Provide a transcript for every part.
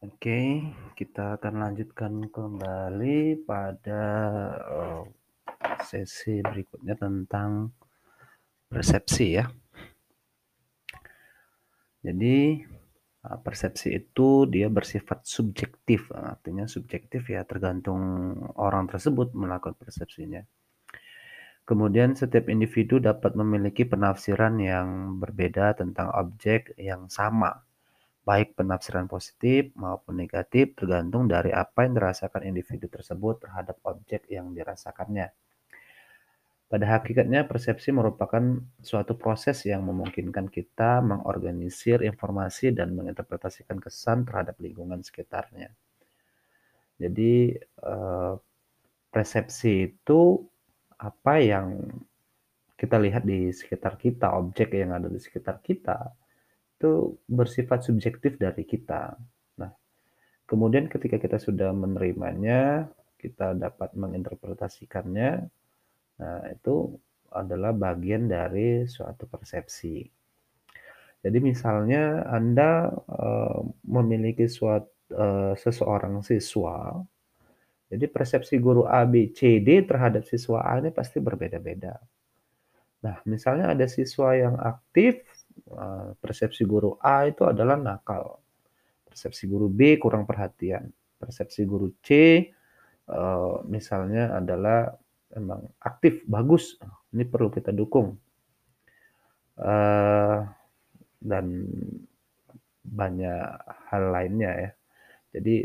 Oke, kita akan lanjutkan kembali pada, eee, sesi berikutnya tentang persepsi ya. Jadi, eee, persepsi itu dia bersifat subjektif, artinya subjektif ya tergantung orang tersebut melakukan persepsinya. Kemudian setiap individu dapat memiliki penafsiran yang berbeda tentang objek yang sama, baik penafsiran positif maupun negatif tergantung dari apa yang dirasakan individu tersebut terhadap objek yang dirasakannya. Pada hakikatnya persepsi merupakan suatu proses yang memungkinkan kita mengorganisir informasi dan menginterpretasikan kesan terhadap lingkungan sekitarnya. Jadi, eee, persepsi itu apa yang kita lihat di sekitar kita, objek yang ada di sekitar kita, itu bersifat subjektif dari kita. Nah, kemudian ketika kita sudah menerimanya, kita dapat menginterpretasikannya, nah itu adalah bagian dari suatu persepsi. Jadi misalnya Anda, eee, memiliki suat eee, seseorang siswa, jadi persepsi guru A, B, C, D terhadap siswa A ini pasti berbeda-beda. Nah, misalnya ada siswa yang aktif, persepsi guru A itu adalah nakal, persepsi guru B kurang perhatian, persepsi guru C, eee, misalnya adalah memang aktif, bagus, ini perlu kita dukung. Eee, dan banyak hal lainnya ya. Jadi,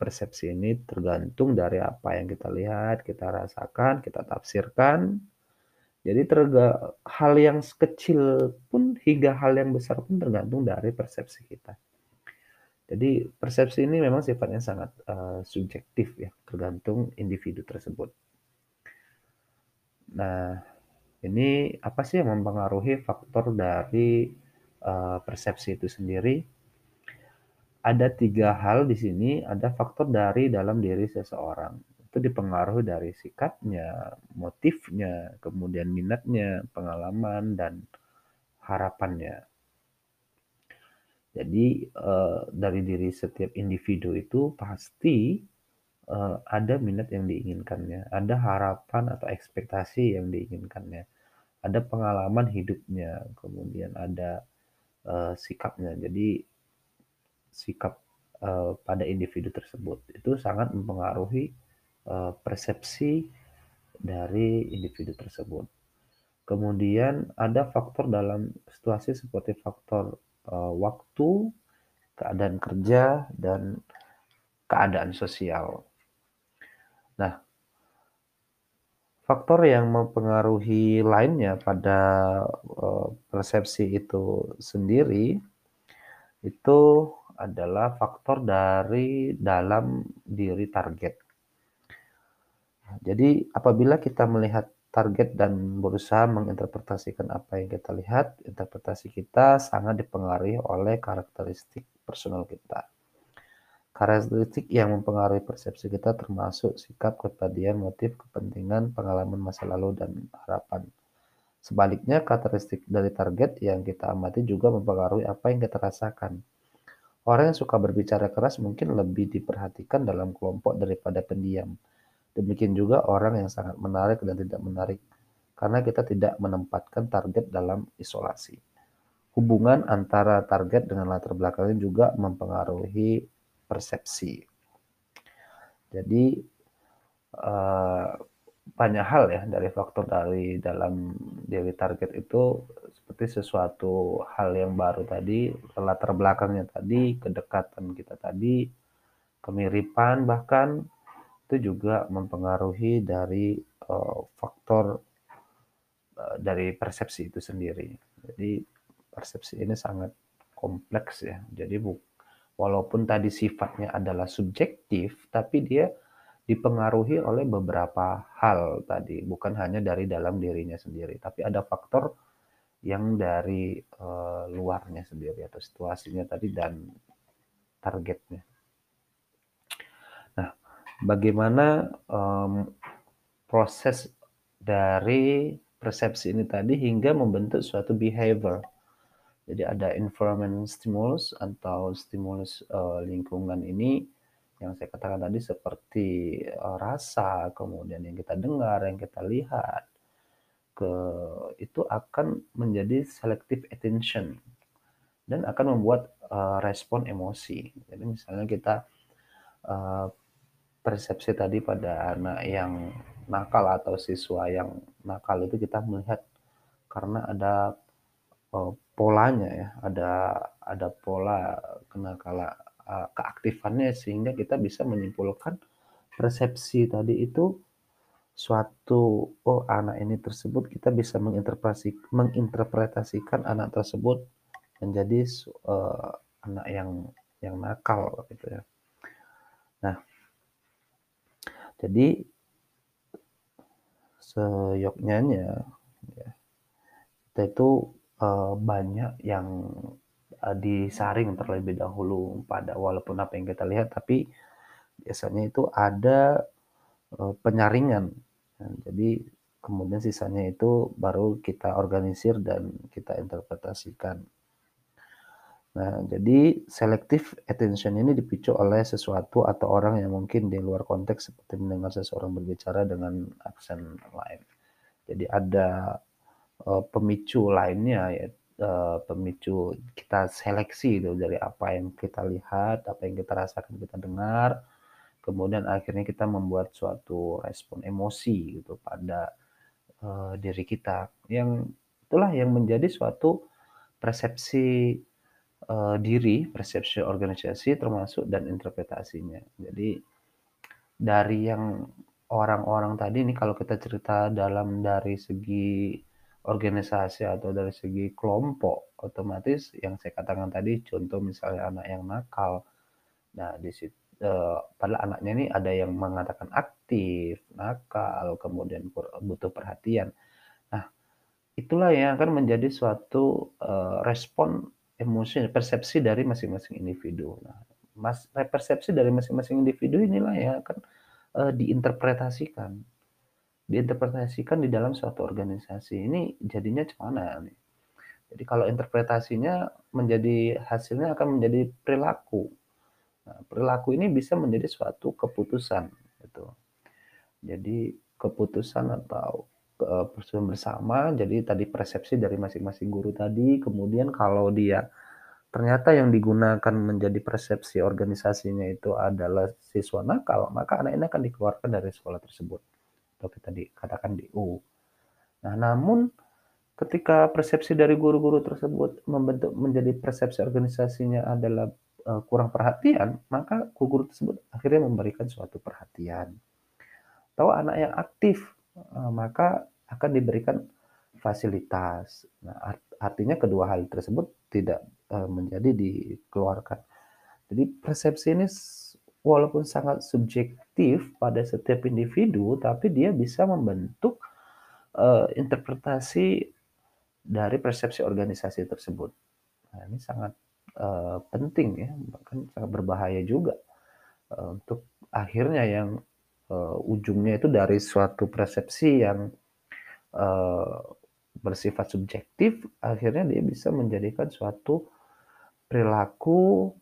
persepsi ini tergantung dari apa yang kita lihat, kita rasakan, kita tafsirkan. Jadi terga hal yang kecil pun hingga hal yang besar pun tergantung dari persepsi kita. Jadi persepsi ini memang sifatnya sangat, eee, subjektif ya, tergantung individu tersebut. Nah, ini apa sih yang mempengaruhi faktor dari, eee, persepsi itu sendiri? Ada 3 hal di sini, ada faktor dari dalam diri seseorang. Itu dipengaruhi dari sikapnya, motifnya, kemudian minatnya, pengalaman, dan harapannya. Jadi, eee, dari diri setiap individu itu pasti, eee, ada minat yang diinginkannya, ada harapan atau ekspektasi yang diinginkannya, ada pengalaman hidupnya, kemudian ada, eee, sikapnya. Jadi sikap, pada individu tersebut itu sangat mempengaruhi, persepsi dari individu tersebut. Kemudian ada faktor dalam situasi seperti faktor, eee, waktu, keadaan kerja, dan keadaan sosial. Nah faktor yang mempengaruhi lainnya pada, eee, persepsi itu sendiri, itu adalah faktor dari dalam diri target. Jadi apabila kita melihat target dan berusaha menginterpretasikan apa yang kita lihat, interpretasi kita sangat dipengaruhi oleh karakteristik personal kita. Karakteristik yang mempengaruhi persepsi kita termasuk sikap, kepribadian, motif, kepentingan, pengalaman masa lalu, dan harapan. Sebaliknya, karakteristik dari target yang kita amati juga mempengaruhi apa yang kita rasakan. Orang yang suka berbicara keras mungkin lebih diperhatikan dalam kelompok daripada pendiam. Demikian juga orang yang sangat menarik dan tidak menarik, karena kita tidak menempatkan target dalam isolasi. Hubungan antara target dengan latar belakangnya juga mempengaruhi persepsi. Jadi, eee, banyak hal ya dari faktor dari dalam diri target itu seperti sesuatu hal yang baru tadi, latar belakangnya tadi, kedekatan kita tadi, kemiripan bahkan, itu juga mempengaruhi dari, eee, faktor, eee, dari persepsi itu sendiri. Jadi persepsi ini sangat kompleks ya. Jadi bu walaupun tadi sifatnya adalah subjektif, tapi dia dipengaruhi oleh beberapa hal tadi, bukan hanya dari dalam dirinya sendiri, tapi ada faktor yang dari, eee, luarnya sendiri atau situasinya tadi dan targetnya. Bagaimana, mmm, proses dari persepsi ini tadi hingga membentuk suatu behavior. Jadi ada environment stimulus atau stimulus uh, lingkungan ini yang saya katakan tadi seperti uh, rasa, kemudian yang kita dengar, yang kita lihat, ke itu akan menjadi selective attention dan akan membuat uh, respon emosi. Jadi misalnya kita uh, persepsi tadi pada anak yang nakal atau siswa yang nakal itu kita melihat karena ada uh, polanya ya, ada ada pola kenakalan uh, keaktifannya sehingga kita bisa menyimpulkan persepsi tadi itu suatu oh anak ini tersebut kita bisa menginterpretasi menginterpretasikan anak tersebut menjadi uh, anak yang yang nakal gitu ya. Nah, jadi seyoknya ya, kita itu uh, banyak yang uh, disaring terlebih dahulu pada walaupun apa yang kita lihat tapi biasanya itu ada uh, penyaringan. Nah, jadi kemudian sisanya itu baru kita organisir dan kita interpretasikan nah jadi selective attention ini dipicu oleh sesuatu atau orang yang mungkin di luar konteks seperti mendengar seseorang berbicara dengan aksen lain. Jadi ada uh, pemicu lainnya ya uh, pemicu kita seleksi itu dari apa yang kita lihat, apa yang kita rasakan, kita dengar, kemudian akhirnya kita membuat suatu respon emosi gitu pada uh, diri kita. Yang itulah yang menjadi suatu persepsi uh, diri, persepsi organisasi termasuk dan interpretasinya. Jadi dari yang orang-orang tadi ini kalau kita cerita dalam dari segi organisasi atau dari segi kelompok otomatis yang saya katakan tadi contoh misalnya anak yang nakal nah di situ eh, padahal anaknya ini ada yang mengatakan aktif nakal kemudian butuh perhatian nah itulah yang akan menjadi suatu uh, respon emosi persepsi dari masing-masing individu nah mas persepsi dari masing-masing individu inilah yang akan uh, diinterpretasikan diinterpretasikan di dalam suatu organisasi. Ini jadinya gimana nih? Jadi kalau interpretasinya menjadi hasilnya akan menjadi perilaku. Nah, perilaku ini bisa menjadi suatu keputusan gitu. Jadi keputusan atau keputusan bersama. Jadi tadi persepsi dari masing-masing guru tadi. Kemudian kalau dia ternyata yang digunakan menjadi persepsi organisasinya itu adalah siswa nakal, maka anak ini akan dikeluarkan dari sekolah tersebut atau kita dikatakan DU. Nah, namun ketika persepsi dari guru-guru tersebut membentuk menjadi persepsi organisasinya adalah uh, kurang perhatian, maka guru tersebut akhirnya memberikan suatu perhatian. Tahu anak yang aktif, maka akan diberikan fasilitas. Nah, art artinya kedua hal tersebut tidak uh, menjadi dikeluarkan. Jadi persepsi ini walaupun sangat subjektif pada setiap individu, tapi dia bisa membentuk uh, interpretasi dari persepsi organisasi tersebut. Nah, ini sangat uh, penting ya, bahkan sangat berbahaya juga uh, untuk akhirnya yang uh, ujungnya itu dari suatu persepsi yang uh, bersifat subjektif, akhirnya dia bisa menjadikan suatu perilaku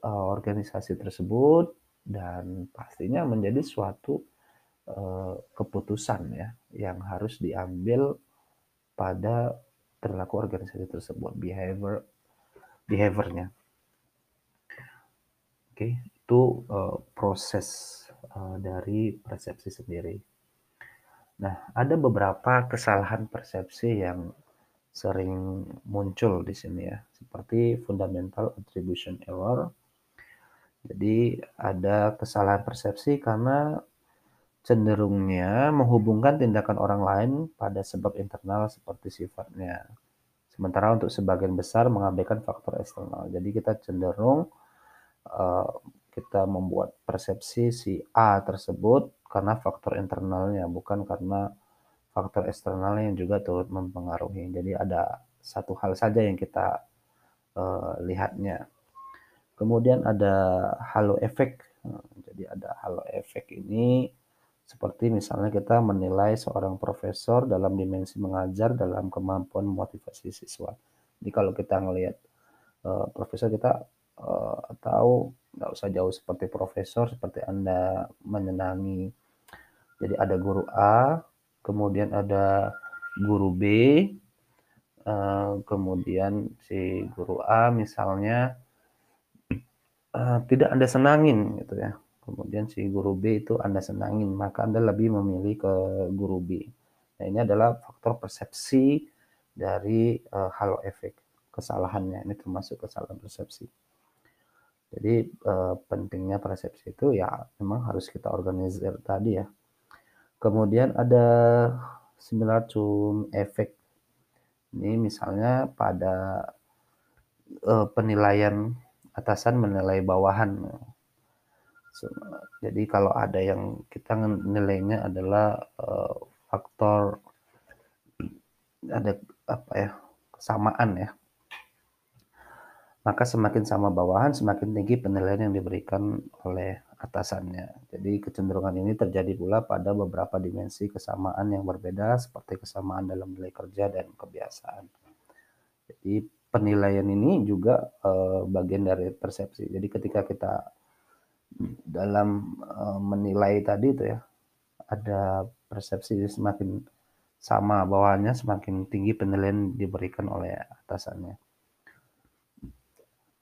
uh, organisasi tersebut dan pastinya menjadi suatu keputusan ya yang harus diambil pada perilaku organisasi tersebut behavior behaviornya. Oke okay, itu uh, proses dari persepsi sendiri nah ada beberapa kesalahan persepsi yang sering muncul di sini ya, seperti fundamental attribution error. Jadi ada kesalahan persepsi karena cenderungnya menghubungkan tindakan orang lain pada sebab internal seperti sifatnya. Sementara untuk sebagian besar mengabaikan faktor eksternal. Jadi kita cenderung uh, kita membuat persepsi si A tersebut karena faktor internalnya, bukan karena faktor eksternal yang juga turut mempengaruhi. Jadi ada satu hal saja yang kita uh, lihatnya. Kemudian ada halo efek. Jadi ada halo efek ini seperti misalnya kita menilai seorang profesor dalam dimensi mengajar dalam kemampuan motivasi siswa. Jadi kalau kita ngelihat uh, profesor kita uh, tahu nggak usah jauh seperti profesor seperti anda menyenangi. Jadi ada guru A, kemudian ada guru B, uh, kemudian si guru A misalnya uh, tidak anda senangin gitu ya. Kemudian si guru B itu anda senangin, maka anda lebih memilih ke guru B. Nah ini adalah faktor persepsi dari uh, halo efek kesalahannya. Ini termasuk kesalahan persepsi. Jadi uh, pentingnya persepsi itu ya memang harus kita organisir tadi ya. Kemudian ada similar to efek. Ini misalnya pada uh, penilaian atasan menilai bawahan. So, jadi kalau ada yang kita nilainya adalah uh, faktor ada apa ya kesamaan ya maka semakin sama bawahan semakin tinggi penilaian yang diberikan oleh atasannya. Jadi kecenderungan ini terjadi pula pada beberapa dimensi kesamaan yang berbeda seperti kesamaan dalam nilai kerja dan kebiasaan. Jadi penilaian ini juga uh, bagian dari persepsi. Jadi ketika kita dalam uh, menilai tadi itu ya ada persepsi semakin sama bawahannya semakin tinggi penilaian diberikan oleh atasannya.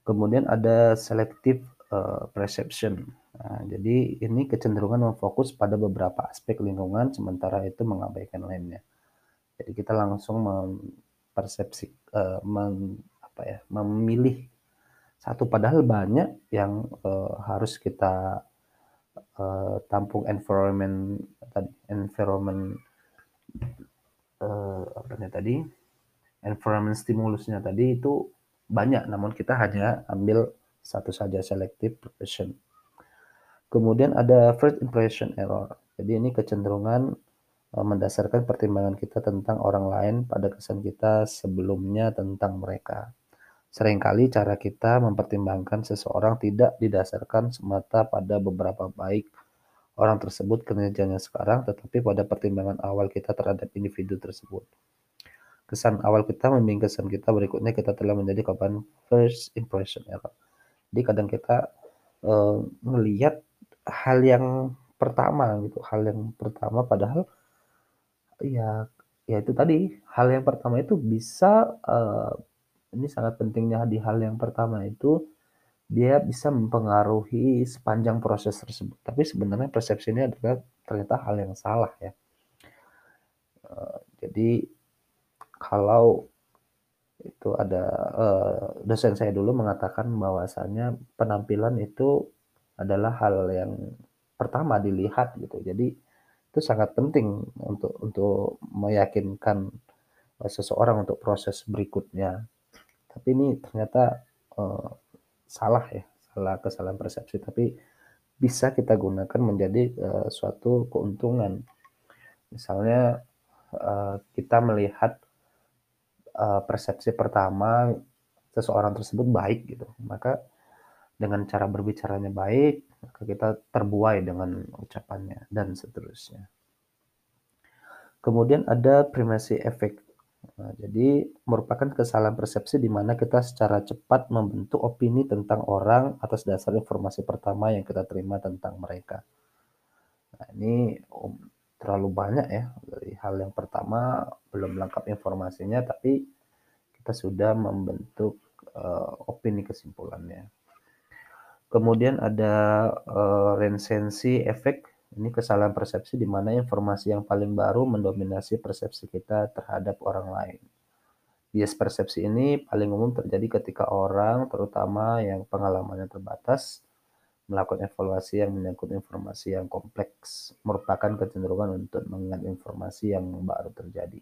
Kemudian ada selective uh, perception. Nah, jadi ini kecenderungan memfokus pada beberapa aspek lingkungan sementara itu mengabaikan lainnya. Jadi kita langsung mempersepsi uh, mem, apa ya, memilih satu padahal banyak yang uh, harus kita uh, tampung environment tadi environment uh, apa tadi environment stimulusnya tadi itu banyak namun kita hanya ambil satu saja selective profession. Kemudian ada first impression error. Jadi ini kecenderungan uh, mendasarkan pertimbangan kita tentang orang lain pada kesan kita sebelumnya tentang mereka. Seringkali cara kita mempertimbangkan seseorang tidak didasarkan semata pada beberapa baik orang tersebut kinerjanya sekarang, tetapi pada pertimbangan awal kita terhadap individu tersebut. Kesan awal kita membimbing kesan kita berikutnya kita telah menjadi korban first impression error. Jadi kadang kita uh, melihat hal yang pertama gitu, hal yang pertama padahal ya ya itu tadi hal yang pertama itu bisa uh, ini sangat pentingnya di hal yang pertama itu dia bisa mempengaruhi sepanjang proses tersebut. Tapi sebenarnya persepsi ini adalah ternyata hal yang salah ya. Uh, jadi kalau itu ada uh, dosen saya dulu mengatakan bahwasannya penampilan itu adalah hal yang pertama dilihat gitu. Jadi itu sangat penting untuk untuk meyakinkan seseorang untuk proses berikutnya. Tapi ini ternyata uh, salah ya, salah kesalahan persepsi, tapi bisa kita gunakan menjadi uh, suatu keuntungan. Misalnya uh, kita melihat uh, persepsi pertama seseorang tersebut baik gitu, maka dengan cara berbicaranya baik, maka kita terbuai dengan ucapannya dan seterusnya. Kemudian ada primacy effect Nah, jadi merupakan kesalahan persepsi di mana kita secara cepat membentuk opini tentang orang atas dasar informasi pertama yang kita terima tentang mereka. Nah, ini um, terlalu banyak ya dari hal yang pertama belum lengkap informasinya tapi kita sudah membentuk uh, opini kesimpulannya. Kemudian ada uh, resensi efek ini kesalahan persepsi di mana informasi yang paling baru mendominasi persepsi kita terhadap orang lain. Bias persepsi ini paling umum terjadi ketika orang, terutama yang pengalamannya terbatas, melakukan evaluasi yang menyangkut informasi yang kompleks, merupakan kecenderungan untuk mengingat informasi yang baru terjadi.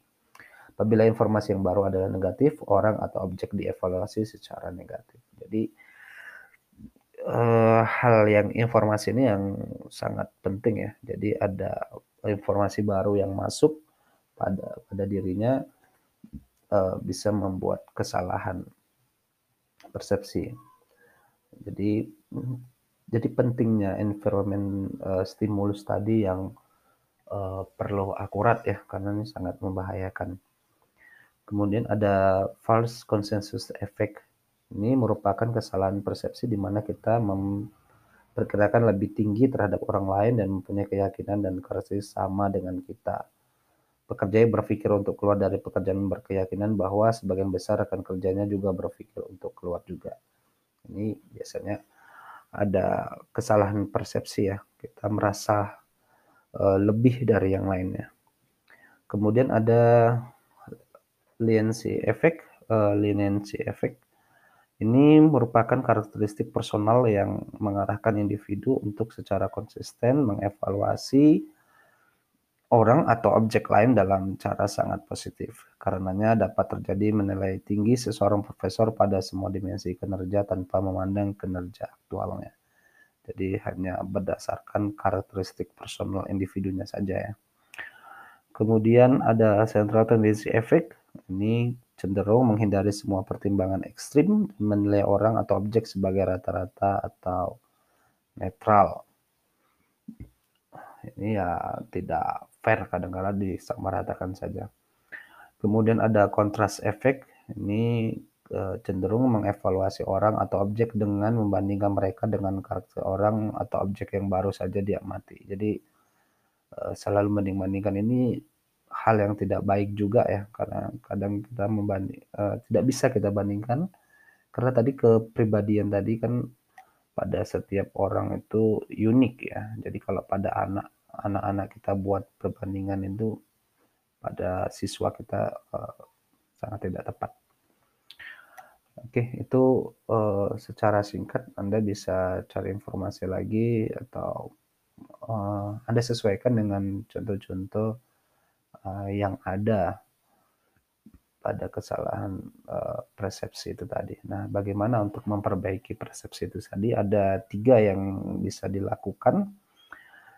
Apabila informasi yang baru adalah negatif, orang atau objek dievaluasi secara negatif. Jadi, uh, hal yang informasi ini yang sangat penting ya. Jadi ada informasi baru yang masuk pada pada dirinya uh, bisa membuat kesalahan persepsi. Jadi jadi pentingnya environment uh, stimulus tadi yang uh, perlu akurat ya karena ini sangat membahayakan. Kemudian ada false consensus effect. Ini merupakan kesalahan persepsi di mana kita memperkirakan lebih tinggi terhadap orang lain dan mempunyai keyakinan dan karakteristik sama dengan kita. Pekerja yang berpikir untuk keluar dari pekerjaan berkeyakinan bahwa sebagian besar rekan kerjanya juga berpikir untuk keluar juga. Ini biasanya ada kesalahan persepsi ya. Kita merasa uh, lebih dari yang lainnya. Kemudian ada leniency effect. Uh, leniency effect ini merupakan karakteristik personal yang mengarahkan individu untuk secara konsisten mengevaluasi orang atau objek lain dalam cara sangat positif. Karenanya dapat terjadi menilai tinggi seseorang profesor pada semua dimensi kinerja tanpa memandang kinerja aktualnya. Jadi hanya berdasarkan karakteristik personal individunya saja ya. Kemudian ada central tendency effect ini cenderung menghindari semua pertimbangan ekstrim, menilai orang atau objek sebagai rata-rata atau netral. Ini ya tidak fair kadang-kadang disamaratakan saja. Kemudian ada kontras efek. Ini eh, cenderung mengevaluasi orang atau objek dengan membandingkan mereka dengan karakter orang atau objek yang baru saja diamati. Jadi eh, selalu membanding-bandingkan ini hal yang tidak baik juga ya karena kadang kita membanding uh, tidak bisa kita bandingkan karena tadi kepribadian tadi kan pada setiap orang itu unik ya jadi kalau pada anak anak-anak kita buat perbandingan itu pada siswa kita uh, sangat tidak tepat oke itu uh, secara singkat anda bisa cari informasi lagi atau uh, anda sesuaikan dengan contoh-contoh uh, yang ada pada kesalahan uh, persepsi itu tadi. Nah, bagaimana untuk memperbaiki persepsi itu tadi? Ada tiga yang bisa dilakukan.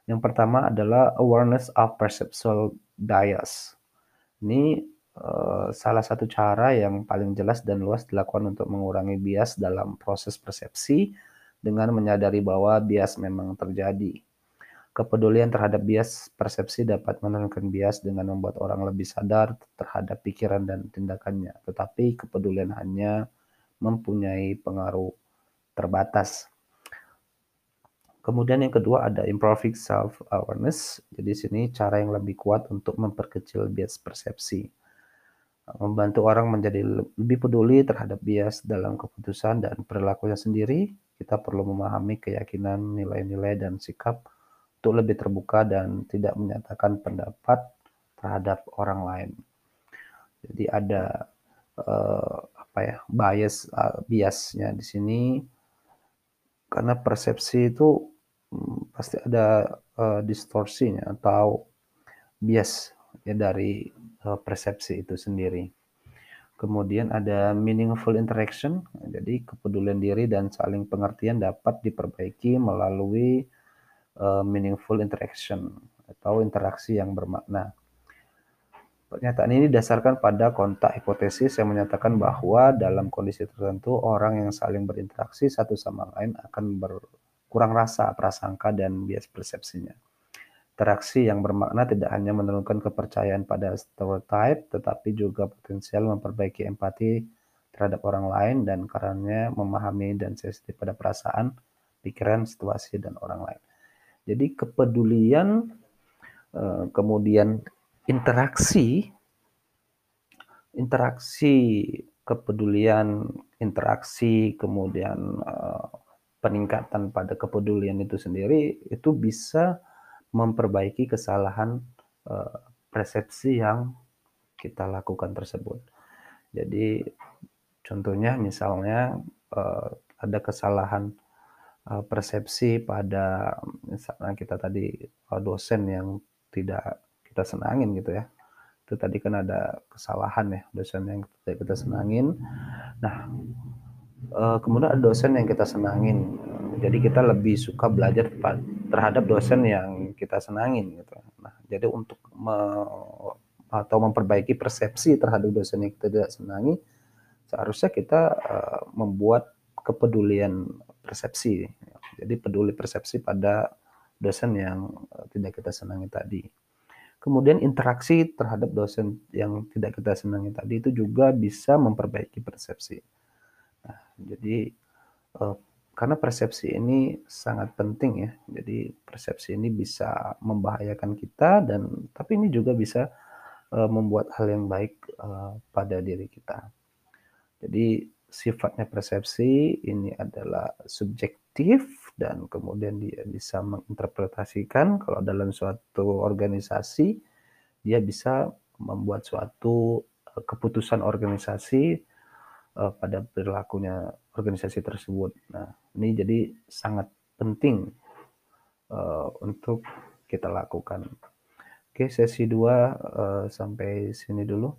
Yang pertama adalah awareness of perceptual bias. Ini uh, salah satu cara yang paling jelas dan luas dilakukan untuk mengurangi bias dalam proses persepsi dengan menyadari bahwa bias memang terjadi. Kepedulian terhadap bias persepsi dapat menurunkan bias dengan membuat orang lebih sadar terhadap pikiran dan tindakannya, tetapi kepedulian hanya mempunyai pengaruh terbatas. Kemudian yang kedua ada improving self awareness. Jadi sini cara yang lebih kuat untuk memperkecil bias persepsi. Membantu orang menjadi lebih peduli terhadap bias dalam keputusan dan perilakunya sendiri. Kita perlu memahami keyakinan, nilai-nilai dan sikap untuk lebih terbuka dan tidak menyatakan pendapat terhadap orang lain. Jadi ada uh, apa ya bias uh, biasnya di sini karena persepsi itu pasti ada uh, distorsinya atau bias ya dari uh, persepsi itu sendiri. Kemudian ada meaningful interaction, jadi kepedulian diri dan saling pengertian dapat diperbaiki melalui uh, meaningful interaction atau interaksi yang bermakna. Pernyataan ini didasarkan pada kontak hipotesis yang menyatakan bahwa dalam kondisi tertentu orang yang saling berinteraksi satu sama lain akan berkurang rasa, prasangka, dan bias persepsinya. Interaksi yang bermakna tidak hanya menurunkan kepercayaan pada stereotype, tetapi juga potensial memperbaiki empati terhadap orang lain dan karenanya memahami dan sensitif pada perasaan, pikiran, situasi, dan orang lain. Jadi kepedulian, eh, kemudian interaksi, interaksi kepedulian, interaksi, kemudian eh, peningkatan pada kepedulian itu sendiri itu bisa memperbaiki kesalahan eh, persepsi yang kita lakukan tersebut. Jadi contohnya misalnya ada kesalahan uh, persepsi pada misalnya kita tadi dosen yang tidak kita senangin gitu ya itu tadi kan ada kesalahan ya dosen yang tidak kita senangin nah uh, kemudian ada dosen yang kita senangin jadi kita lebih suka belajar terhadap dosen yang kita senangin gitu nah jadi untuk me, atau memperbaiki persepsi terhadap dosen yang kita tidak senangi seharusnya kita uh, membuat kepedulian persepsi. Jadi peduli persepsi pada dosen yang eh, tidak kita senangi tadi. Kemudian interaksi terhadap dosen yang tidak kita senangi tadi itu juga bisa memperbaiki persepsi. Nah, jadi, eee, karena persepsi ini sangat penting ya, jadi persepsi ini bisa membahayakan kita dan tapi ini juga bisa, eee, membuat hal yang baik, eee, pada diri kita. Jadi sifatnya persepsi ini adalah subjektif dan kemudian dia bisa menginterpretasikan kalau dalam suatu organisasi, dia bisa membuat suatu, keputusan organisasi, eee, pada perilakunya organisasi tersebut. Nah, ini jadi sangat penting, eee, untuk kita lakukan. Oke, sesi 2, eee, sampai sini dulu.